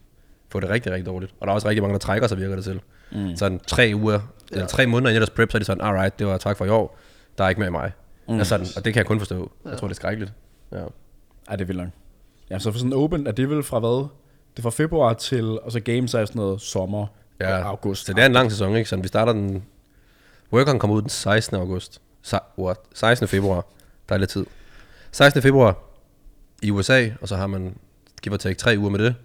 få det rigtig, rigtig dårligt. Og der er også rigtig mange, der trækker sig, virker det til. Mm. Sådan tre uger, ja. eller tre måneder inden deres prep, så er de sådan, alright, det var tak for i år. Der er ikke mere i mig. Mm. Altså sådan, og det kan jeg kun forstå. Jeg tror, det er skrækkeligt. Ja. ej, det er vildt langt. Ja, så for sådan open, er det vel fra hvad? Det er fra februar til, og så games er sådan noget sommer Ja, og august. Så det er en lang sæson, ikke? Sådan, vi starter den... Workeren kommer ud den 16. august. Se- what? 16. februar. Der er lidt tid. 16. februar i USA, og så har man give or take tre uger med det.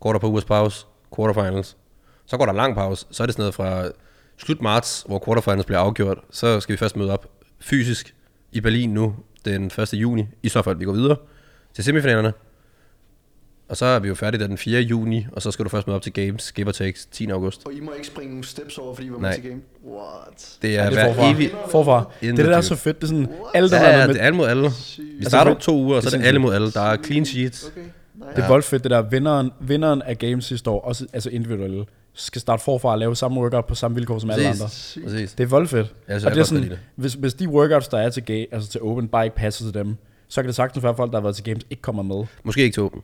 Går der på ugers pause, quarterfinals. Så går der en lang pause. Så er det sådan noget fra slut marts, hvor quarterfinals bliver afgjort. Så skal vi først møde op fysisk i Berlin nu, den 1. juni. I så fald vi går videre til semifinalerne. Og så er vi jo færdige der den 4. juni, og så skal du først møde op til Games, give or take 10. august. Og I må ikke springe nogle steps over, fordi I var Nej. med til game. What? Det er, Ja, det er hver forfra. evig... Forfra. Det er det, der er så fedt. Det er sådan, What? alle der Ja, været det med, er alle mod alle. Vi starter om to uger, og så er det alle mod alle. Der er clean sheets. Okay, nice. det er voldfedt, det der vinderen, vinderen af games sidste år, også altså individuelle, skal starte forfra og lave samme workout på samme vilkår som alle Præcis. andre. Sygt. Præcis. Det er voldfedt. Jeg synes, og det er sådan, det. hvis, hvis de workouts, der er til, ga- altså til Open, bare ikke passer til dem, så kan det sagtens være, at folk, der har været til games, ikke kommer med. Måske ikke til åben.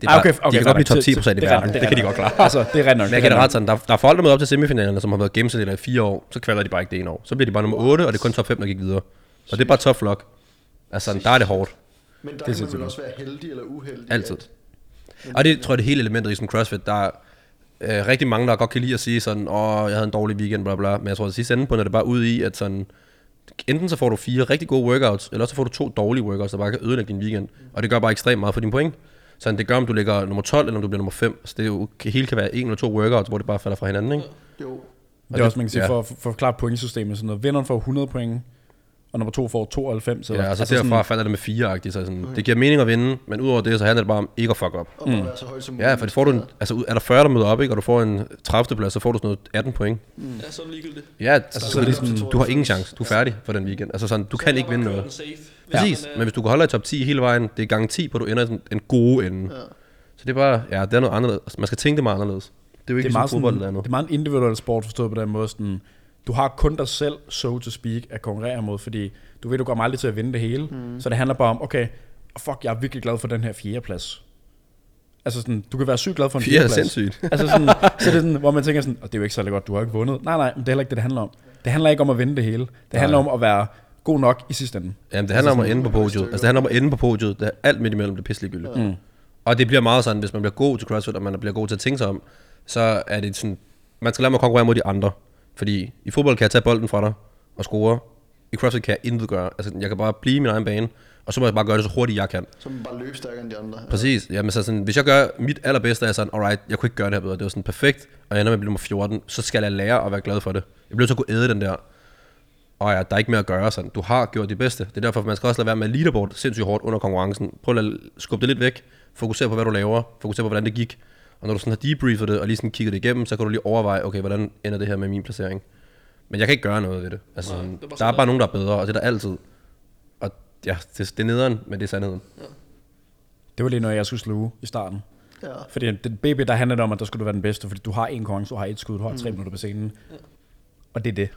Det er Ah, okay, okay, de kan godt blive top til- 10 til- procent i det er verden. ret nok, Det kan de godt klare. Altså, det er ret nok. Men jeg det er kan ret ret sådan, der, der er folk, der møder op til semifinalerne, som har været gennemsnitlige i fire år, så kvalder de bare ikke det ene år. Så bliver de bare nummer 8, og det er kun top 5, der gik videre. Og det er bare tough luck. Altså, der er det hårdt. Men der Det er kan man vel også være heldig eller uheldig. Altid. At, Og det tror jeg, det hele elementet i sådan CrossFit, der er øh, rigtig mange, der godt kan lide at sige sådan, åh, jeg havde en dårlig weekend, bla bla. Men jeg tror, at det sidste ende på, når det bare ud i, at sådan, enten så får du fire rigtig gode workouts, eller så får du to dårlige workouts, der bare kan ødelægge din weekend. Og det gør bare ekstremt meget for dine point. Sådan, det gør, om du ligger nummer 12, eller om du bliver nummer 5. Så det er jo, hele kan være en eller to workouts, hvor det bare falder fra hinanden, ikke? jo, Det er også, man kan sige, ja. for, for, for at forklare pointsystemet, sådan noget. Vinderen får 100 point, og nummer to får 92. Eller, Ja, og så altså derfra sådan, falder det med fire-agtigt, så sådan, det giver mening at vinde, men udover det, så handler det bare om ikke at fuck op. og bare være så højt som Ja, for det får du en, altså er der 40, der møder op, ikke, og du får en 30. plads, så får du sådan noget 18 point. Ja, så er det ligegyldigt. Ja, altså, så så er det det sådan- du har ingen chance. Du er færdig for den weekend. Altså sådan, du Så kan ikke vinde noget. safe. Hvis Præcis, men hvis du kan holde dig i top 10 hele vejen, det er gang 10 på, at du ender en gode ende. Ja. Så det er bare, ja, det er noget anderledes. Altså, Man skal tænke det meget anderledes. Det er jo ikke det er, meget ligesom fodbold eller det andet. er meget en individuel sport forstået på den måde. Sådan, du har kun dig selv, so to speak, at konkurrere mod, fordi du ved, du kommer aldrig til at vinde det hele. Mm. Så det handler bare om, okay, fuck, jeg er virkelig glad for den her fjerdeplads. Altså sådan, du kan være sygt glad for en er fjerdeplads. sindssygt. altså sådan, så er det sådan, hvor man tænker sådan, og det er jo ikke særlig godt, du har ikke vundet. Nej, nej, men det er heller ikke det, det handler om. Det handler ikke om at vinde det hele. Det handler om at være god nok i sidste ende. Jamen, det handler om at ende på podiet. Altså, det handler om at ende på podiet. Det er alt midt imellem, det er pisselig. Mm. Og det bliver meget sådan, hvis man bliver god til CrossFit, og man bliver god til at tænke sig om, så er det sådan, man skal lade mig konkurrere mod de andre. Fordi i fodbold kan jeg tage bolden fra dig og score. I CrossFit kan jeg intet gøre. Altså, jeg kan bare blive i min egen bane, og så må jeg bare gøre det så hurtigt, jeg kan. Så man bare løbe stærkere end de andre. Præcis. Jamen, så sådan, hvis jeg gør mit allerbedste, er jeg sådan, alright, jeg kunne ikke gøre det her bedre. Det var sådan perfekt, og jeg ender med at blive nummer 14. Så skal jeg lære at være glad for det. Jeg bliver så kunne æde den der. Og ja, der er ikke mere at gøre sådan. Du har gjort dit bedste. Det er derfor, man skal også lade være med leaderboard sindssygt hårdt under konkurrencen. Prøv at skubbe det lidt væk. Fokusere på, hvad du laver. Fokusere på, hvordan det gik. Og når du sådan har debriefet det, og lige sådan kigget det igennem, så kan du lige overveje, okay, hvordan ender det her med min placering. Men jeg kan ikke gøre noget ved det. Altså, Nej, sådan, det er der er bare nogen, der er bedre, og det er der altid. Og ja, det, det er nederen, men det er sandheden. Det var lige noget, jeg skulle sluge i starten. Ja. Fordi det BB, der handler om, at der skulle du være den bedste, fordi du har en konkurrence, du har et skud, du har tre minutter på scenen. Og det er det.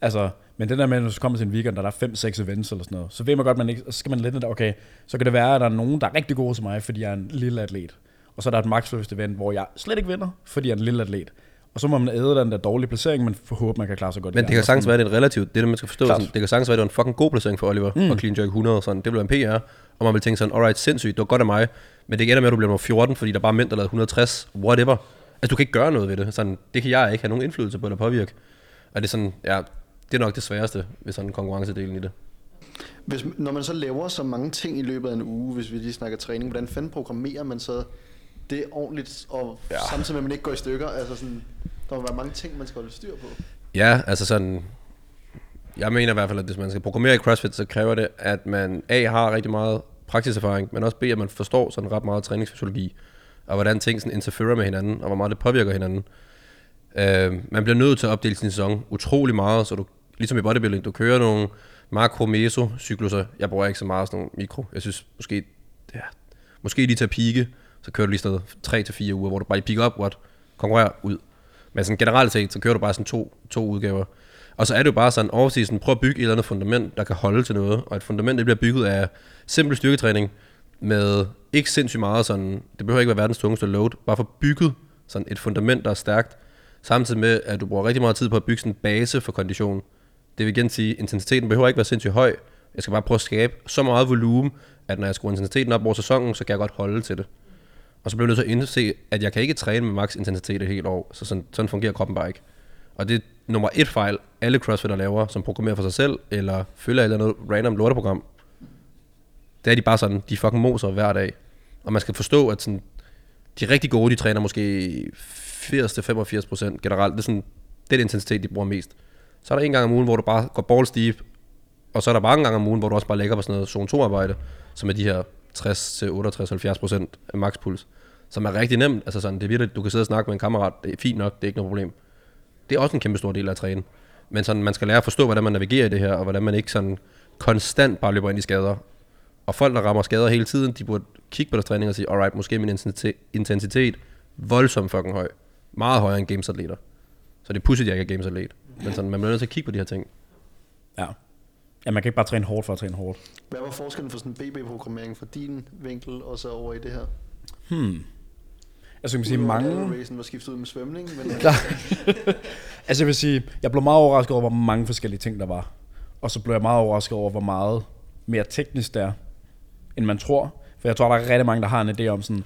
Altså, men det der med, når du kommer til en weekend, og der er 5-6 events eller sådan noget, så ved man godt, man ikke, så skal man lidt okay, så kan det være, at der er nogen, der er rigtig gode til mig, fordi jeg er en lille atlet. Og så er der et max event, hvor jeg slet ikke vinder, fordi jeg er en lille atlet. Og så må man æde den der dårlige placering, men forhåber, man kan klare sig godt. Men de det kan sagtens være, det er en relativt, det er det, man skal forstå. Klart. Sådan, det kan sagtens være, det var en fucking god placering for Oliver, mm. og clean jerk 100 sådan. Det være en PR, og man vil tænke sådan, alright, sindssygt, det var godt af mig, men det ender med, at du bliver nummer 14, fordi der er bare mænd, der lavede 160, whatever. Altså, du kan ikke gøre noget ved det. Sådan, det kan jeg ikke have nogen indflydelse på eller påvirke. Og det er sådan, ja, det er nok det sværeste ved sådan konkurrencedelen i det. Hvis, når man så laver så mange ting i løbet af en uge, hvis vi lige snakker træning, hvordan fanden programmerer man så det ordentligt, og. Ja. samtidig med, at man ikke går i stykker? Altså sådan, der må være mange ting, man skal holde styr på. Ja, altså sådan... Jeg mener i hvert fald, at hvis man skal programmere i CrossFit, så kræver det, at man A har rigtig meget praksiserfaring, men også B, at man forstår sådan ret meget træningsfysiologi, og hvordan ting sådan interferer med hinanden, og hvor meget det påvirker hinanden. Øh, man bliver nødt til at opdele sin sæson utrolig meget, så du, ligesom i bodybuilding, du kører nogle makro-meso-cykluser. Jeg bruger ikke så meget sådan nogle mikro. Jeg synes måske, ja, måske lige til at pike, så kører du lige sådan 3 til fire uger, hvor du bare lige pick up, what, konkurrerer ud. Men sådan generelt set, så kører du bare sådan to, to udgaver. Og så er det jo bare sådan, off-season, prøv at bygge et eller andet fundament, der kan holde til noget. Og et fundament, det bliver bygget af simpel styrketræning, med ikke sindssygt meget sådan, det behøver ikke være verdens tungeste load, bare for bygget sådan et fundament, der er stærkt, samtidig med, at du bruger rigtig meget tid på at bygge sådan en base for kondition. Det vil igen sige, at intensiteten behøver ikke være sindssygt høj. Jeg skal bare prøve at skabe så meget volumen, at når jeg skruer intensiteten op over sæsonen, så kan jeg godt holde til det. Og så blev jeg nødt til at indse, at jeg kan ikke træne med maks intensitet et helt år, så sådan, sådan fungerer kroppen bare ikke. Og det er nummer et fejl, alle crossfitter laver, som programmerer for sig selv, eller følger et eller andet random lorteprogram. Det er de bare sådan, de fucking moser hver dag. Og man skal forstå, at sådan, de rigtig gode, de træner måske 80-85% generelt. Det er sådan, den intensitet, de bruger mest. Så er der en gang om ugen, hvor du bare går balls deep, og så er der mange gange om ugen, hvor du også bare lægger på sådan noget zone 2 arbejde, som er de her 60-68-70% af makspuls, som er rigtig nemt. Altså sådan, det er virkelig, du kan sidde og snakke med en kammerat, det er fint nok, det er ikke noget problem. Det er også en kæmpe stor del af at træne. Men sådan, man skal lære at forstå, hvordan man navigerer i det her, og hvordan man ikke sådan konstant bare løber ind i skader. Og folk, der rammer skader hele tiden, de burde kigge på deres træning og sige, alright, måske min intensitet, intensitet voldsomt fucking høj. Meget højere end gamesatleter. Så det er pudsigt, at jeg ikke er gamesatlet. Men sådan, man bliver nødt til at kigge på de her ting. Ja ja, man kan ikke bare træne hårdt for at træne hårdt. Hvad var forskellen for sådan en BB-programmering fra din vinkel, og så over i det her? Altså, jeg vil sige, mange... Racen var skiftet ud med svømning, men Altså jeg vil sige, jeg blev meget overrasket over, hvor mange forskellige ting der var. Og så blev jeg meget overrasket over, hvor meget mere teknisk det er, end man tror. For jeg tror, der er rigtig mange, der har en idé om sådan,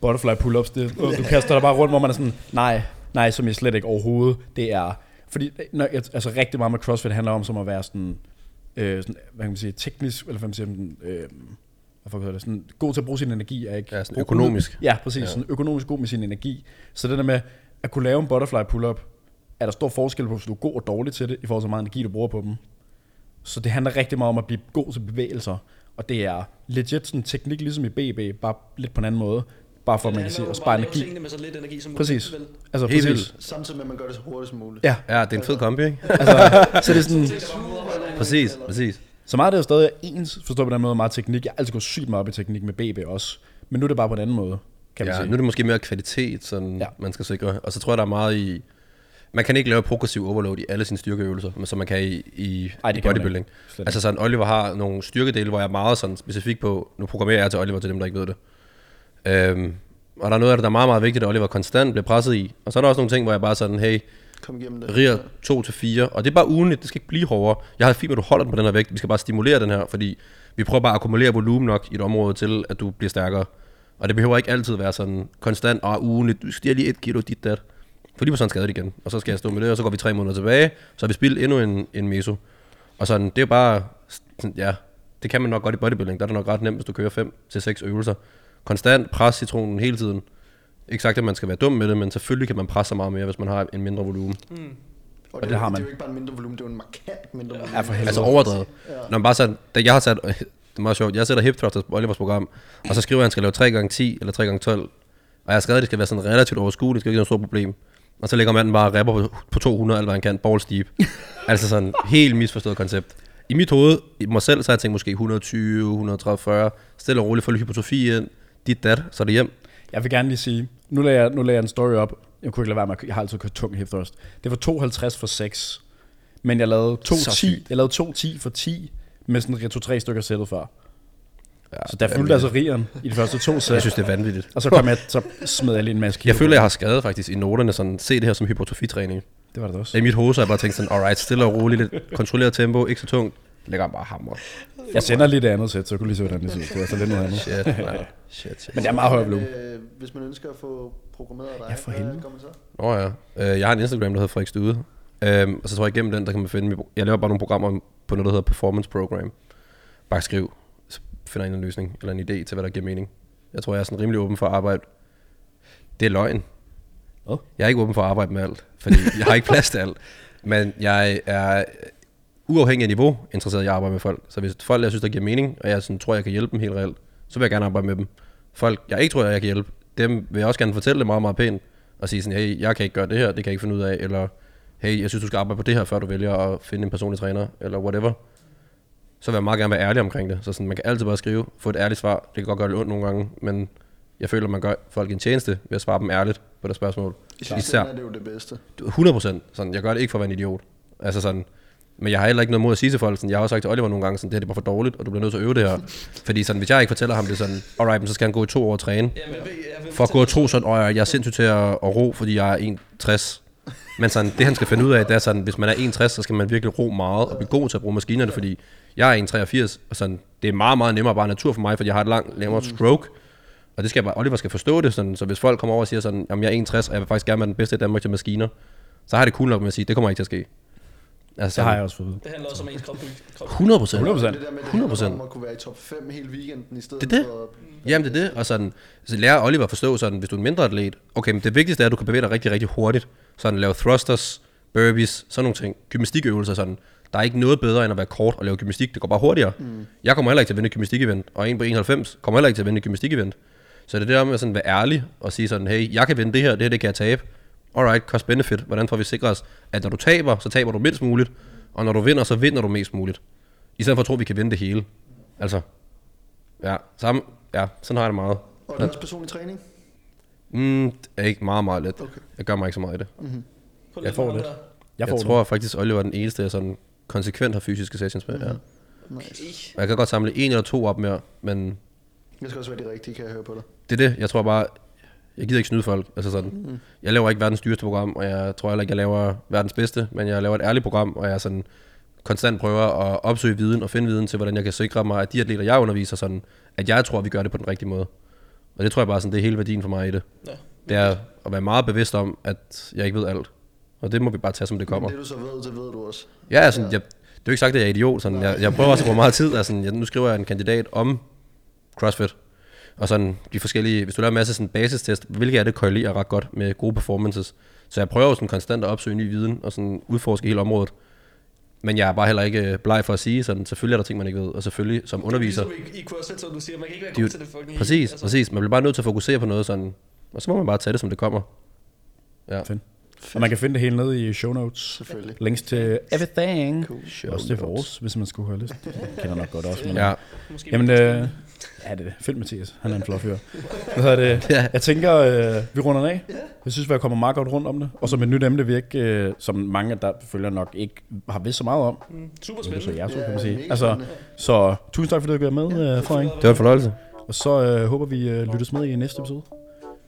butterfly pull-ups, det, du kaster dig bare rundt, hvor man er sådan, nej, nej, som jeg slet ikke overhovedet. Det er, fordi når, altså rigtig meget med CrossFit handler om som at være sådan, øh, sådan hvad kan man sige, teknisk, eller hvad man siger, sådan, øh, hvad hedder det, sådan, god til at bruge sin energi, er ikke? Ja, sådan økonomisk. Ja, præcis. Ja. Sådan økonomisk god med sin energi. Så det der med at kunne lave en butterfly pull-up, er der stor forskel på, hvis du er god og dårlig til det, i forhold til hvor meget energi, du bruger på dem. Så det handler rigtig meget om at blive god til bevægelser. Og det er legit sådan teknik, ligesom i BB, bare lidt på en anden måde. Bare for, at man kan sige, at spare energi. med så lidt energi som Præcis. muligt, vel? Altså, Helt præcis. samtidig med, at man gør det så hurtigt som muligt. Ja, Ja, det er en fed kombi, ikke? altså, så det er sådan, Præcis, præcis. så meget af det er jo stadig ens, forstår på den måde, meget teknik. Jeg har altid gået sygt meget op i teknik med BB også. Men nu er det bare på en anden måde, kan man ja, sige. nu er det måske mere kvalitet, sådan Ja. man skal sikre. Og så tror jeg, der er meget i... man kan ikke lave progressiv overload i alle sine styrkeøvelser, men som man kan i, i, Ej, i det kan man bodybuilding. Slet Altså sådan, Oliver har nogle styrkedele, hvor jeg er meget sådan specifik på, nu programmerer jeg til Oliver til dem, der ikke ved det. Øhm, og der er noget af det, der er meget, meget vigtigt, at Oliver konstant bliver presset i. Og så er der også nogle ting, hvor jeg bare sådan, hey, Kom igennem det. riger 2 til 4, og det er bare ugenligt, det skal ikke blive hårdere. Jeg har fint, at du holder den på den her vægt, vi skal bare stimulere den her, fordi vi prøver bare at akkumulere volumen nok i et område til, at du bliver stærkere. Og det behøver ikke altid være sådan konstant, og ugenligt, du stiger lige et kilo dit dat. For lige på sådan skadet igen, og så skal jeg stå med det, og så går vi tre måneder tilbage, så har vi spillet endnu en, en meso. Og sådan, det er bare, sådan, ja, det kan man nok godt i bodybuilding, der er det nok ret nemt, hvis du kører 5 til seks øvelser. Konstant pres citronen hele tiden. Ikke sagt, at man skal være dum med det, men selvfølgelig kan man presse sig meget mere, hvis man har en mindre volumen. Mm. Og det det, har det, man. er jo ikke bare en mindre volumen, det er jo en markant mindre volumen. Ja, for helvede. Altså overdrevet. Ja. Når man bare sådan, da jeg har sat, det er meget sjovt, jeg sætter hip thrusters på Olivers program, og så skriver jeg, at han skal lave 3 gange 10 eller 3 gange 12 Og jeg har skrevet, at det skal være sådan relativt overskueligt, det skal ikke være noget stort problem. Og så lægger manden bare og rapper på, på 200, alt hvad han kan, balls deep. altså sådan helt misforstået koncept. I mit hoved, i mig selv, så har jeg tænkt måske 120, 130, 40, stille og roligt, få lidt hypotrofi ind, dit dat, så er det hjem. Jeg vil gerne lige sige, nu lagde jeg, nu lagde jeg en story op. Jeg kunne ikke lade være med, jeg har altid kørt tung hip thrust. Det var 52 for 6. Men jeg lavede Så 2.10 sygt. jeg lavede 2.10 for 10 med sådan retro 3 stykker sættet før. Ja, Så der fulgte altså rigeren i de første to sæt. Jeg synes, det er vanvittigt. Og så kom jeg, så smed jeg lige en masse kilo Jeg føler, jeg har skrevet faktisk i noterne sådan, se det her som hypotrofitræning. Det var det I også. mit hoved, så har jeg bare tænkt sådan, alright, stille og roligt, lidt kontrolleret tempo, ikke så tungt. Lægger han bare hammer. Jeg sender lige det andet sæt, så jeg kunne lige se, hvordan det ser ud. Det var så lidt noget andet. Shit, man. Shit, shit. Men det er meget høj Men, volumen. øh, Hvis man ønsker at få programmeret dig, Ja, for hvad helvede. gør man så? Nå ja, øh, jeg har en Instagram, der hedder Frederik Stude. Øhm, og så tror jeg igennem den, der kan man finde, mit- jeg laver bare nogle programmer på noget, der hedder Performance Program. Bare skriv, så finder jeg en løsning, eller en idé til, hvad der giver mening. Jeg tror, jeg er sådan rimelig åben for at arbejde. Det er løgn. Hvad? Jeg er ikke åben for at arbejde med alt, fordi jeg har ikke plads til alt. Men jeg er uafhængig af niveau interesseret i at arbejde med folk. Så hvis folk, jeg synes, der giver mening, og jeg sådan, tror, jeg kan hjælpe dem helt reelt, så vil jeg gerne arbejde med dem. Folk, jeg ikke tror, jeg kan hjælpe, dem vil jeg også gerne fortælle det meget, meget pænt. Og sige sådan, hey, jeg kan ikke gøre det her, det kan jeg ikke finde ud af. Eller, hey, jeg synes, du skal arbejde på det her, før du vælger at finde en personlig træner, eller whatever. Så vil jeg meget gerne være ærlig omkring det. Så sådan, man kan altid bare skrive, få et ærligt svar. Det kan godt gøre det ondt nogle gange, men jeg føler, man gør folk en tjeneste ved at svare dem ærligt på deres spørgsmål. I Især. er det jo det bedste. 100 procent. Sådan, jeg gør det ikke for at være en idiot. Altså sådan, men jeg har heller ikke noget mod at sige til folk, sådan, jeg har også sagt til Oliver nogle gange, sådan, det her det er bare for dårligt, og du bliver nødt til at øve det her. Fordi sådan, hvis jeg ikke fortæller ham det sådan, alright, men så skal han gå i to år og træne. Ja, men, jeg, jeg, For at gå og tro sådan, åh, jeg er sindssygt til at, at ro, fordi jeg er 1,60. Men sådan, det han skal finde ud af, det er sådan, hvis man er 1,60, så skal man virkelig ro meget og blive god til at bruge maskinerne, fordi jeg er 1,83, og sådan, det er meget, meget nemmere bare natur for mig, fordi jeg har et langt, længere stroke. Og det skal jeg bare, Oliver skal forstå det, sådan, så hvis folk kommer over og siger sådan, jamen jeg er 61, og jeg vil faktisk gerne være den bedste i Danmark til maskiner, så har det cool nok med at sige, det kommer ikke til at ske. Altså, Det har jeg også fået. det handler også om ens krop. krop. 100 procent. 100%. Det der med, det 100%. handler om at kunne være i top 5 hele weekenden i stedet Det er det. for... Jamen det er det, og sådan, så lærer Oliver at forstå sådan, hvis du er en mindre atlet, okay, men det vigtigste er, at du kan bevæge dig rigtig, rigtig hurtigt. Sådan lave thrusters, burpees, sådan nogle ting. Gymnastikøvelser sådan. Der er ikke noget bedre, end at være kort og lave gymnastik. Det går bare hurtigere. Mm. Jeg kommer heller ikke til at vinde et gymnastik-event, og en på 91 kommer heller ikke til at vinde et gymnastik-event. Så det er det der med at sådan være ærlig og sige sådan, hey, jeg kan vinde det her, det her, det kan jeg tabe. Alright, cost benefit. Hvordan får vi sikret os, at når du taber, så taber du mindst muligt, og når du vinder, så vinder du mest muligt. I stedet for at tro, at vi kan vinde det hele. Altså, ja, samme, ja, sådan har jeg det meget. Og det er også personlig træning. Mm, det er ikke meget, meget let. Okay. Jeg gør mig ikke så meget i det. Prøv Jeg får lidt. der. Jeg, Jeg, får jeg tror faktisk, Oliver er den eneste, jeg sådan konsekvent har fysiske sessions med. Mm. Ja. Nice. Og jeg kan godt samle en eller to op mere, men Det skal også være det rigtige, kan jeg høre på dig. det er det. Jeg tror bare, jeg gider ikke snyde folk. Altså sådan, mm. Jeg laver ikke verdens dyreste program, og jeg tror heller ikke, jeg laver verdens bedste, men jeg laver et ærligt program, og jeg sådan konstant prøver at opsøge viden og finde viden til, hvordan jeg kan sikre mig, at de atleter, jeg underviser, sådan, at jeg tror, at vi gør det på den rigtige måde. Og det tror jeg bare, sådan, det er hele værdien for mig i det. Ja. Det er at være meget bevidst om, at jeg ikke ved alt. Og det må vi bare tage, som det kommer. Men det du så ved, det ved du også. Ja, altså, jeg, det er jo ikke sagt, at jeg er idiot. Sådan, jeg, jeg prøver også at bruge meget tid. Altså, jeg, nu skriver jeg en kandidat om CrossFit. Og sådan de forskellige, hvis du laver en masse sådan basistest, hvilke af det korrelerer ret godt med gode performances. Så jeg prøver jo sådan konstant at opsøge ny viden og sådan udforske hele området. Men jeg er bare heller ikke øh, bleg for at sige, sådan, selvfølgelig er der ting, man ikke ved. Og selvfølgelig som underviser, Det er ligesom i, i CrossFit, så du siger, man kan ikke være er god til det fucking præcis. Altså, præcis. Man bliver bare nødt til at fokusere på noget sådan, og så må man bare tage det, som det kommer. Ja. Fedt. Og man kan finde det hele nede i show notes. Selvfølgelig. Links til everything. Cool. Også til vores, hvis man skulle have lyst. Jeg kender nok godt også. Men, Ja, måske Jamen, øh, Ja, det er det. Fedt Mathias. Han er en flot fyr. Hvad hedder det? Ja. Jeg tænker, øh, vi runder den af. Jeg synes, vi har kommet meget godt rundt om det. Og som et nyt emne, vi ikke, øh, som mange der følger nok ikke har vidst så meget om. Mm, super Det er så spændende. ord, Ja, kan man sige. Altså, spændende. så tusind tak, fordi du har været med, øh, Frederik. Det var en fornøjelse. Og så øh, håber vi øh, lyttes med i næste episode.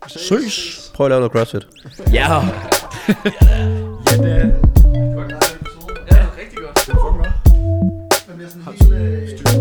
Søs! Prøv at lave noget CrossFit. Ja! ja, det er... Ja, rigtig godt. Men jeg er sådan helt, øh,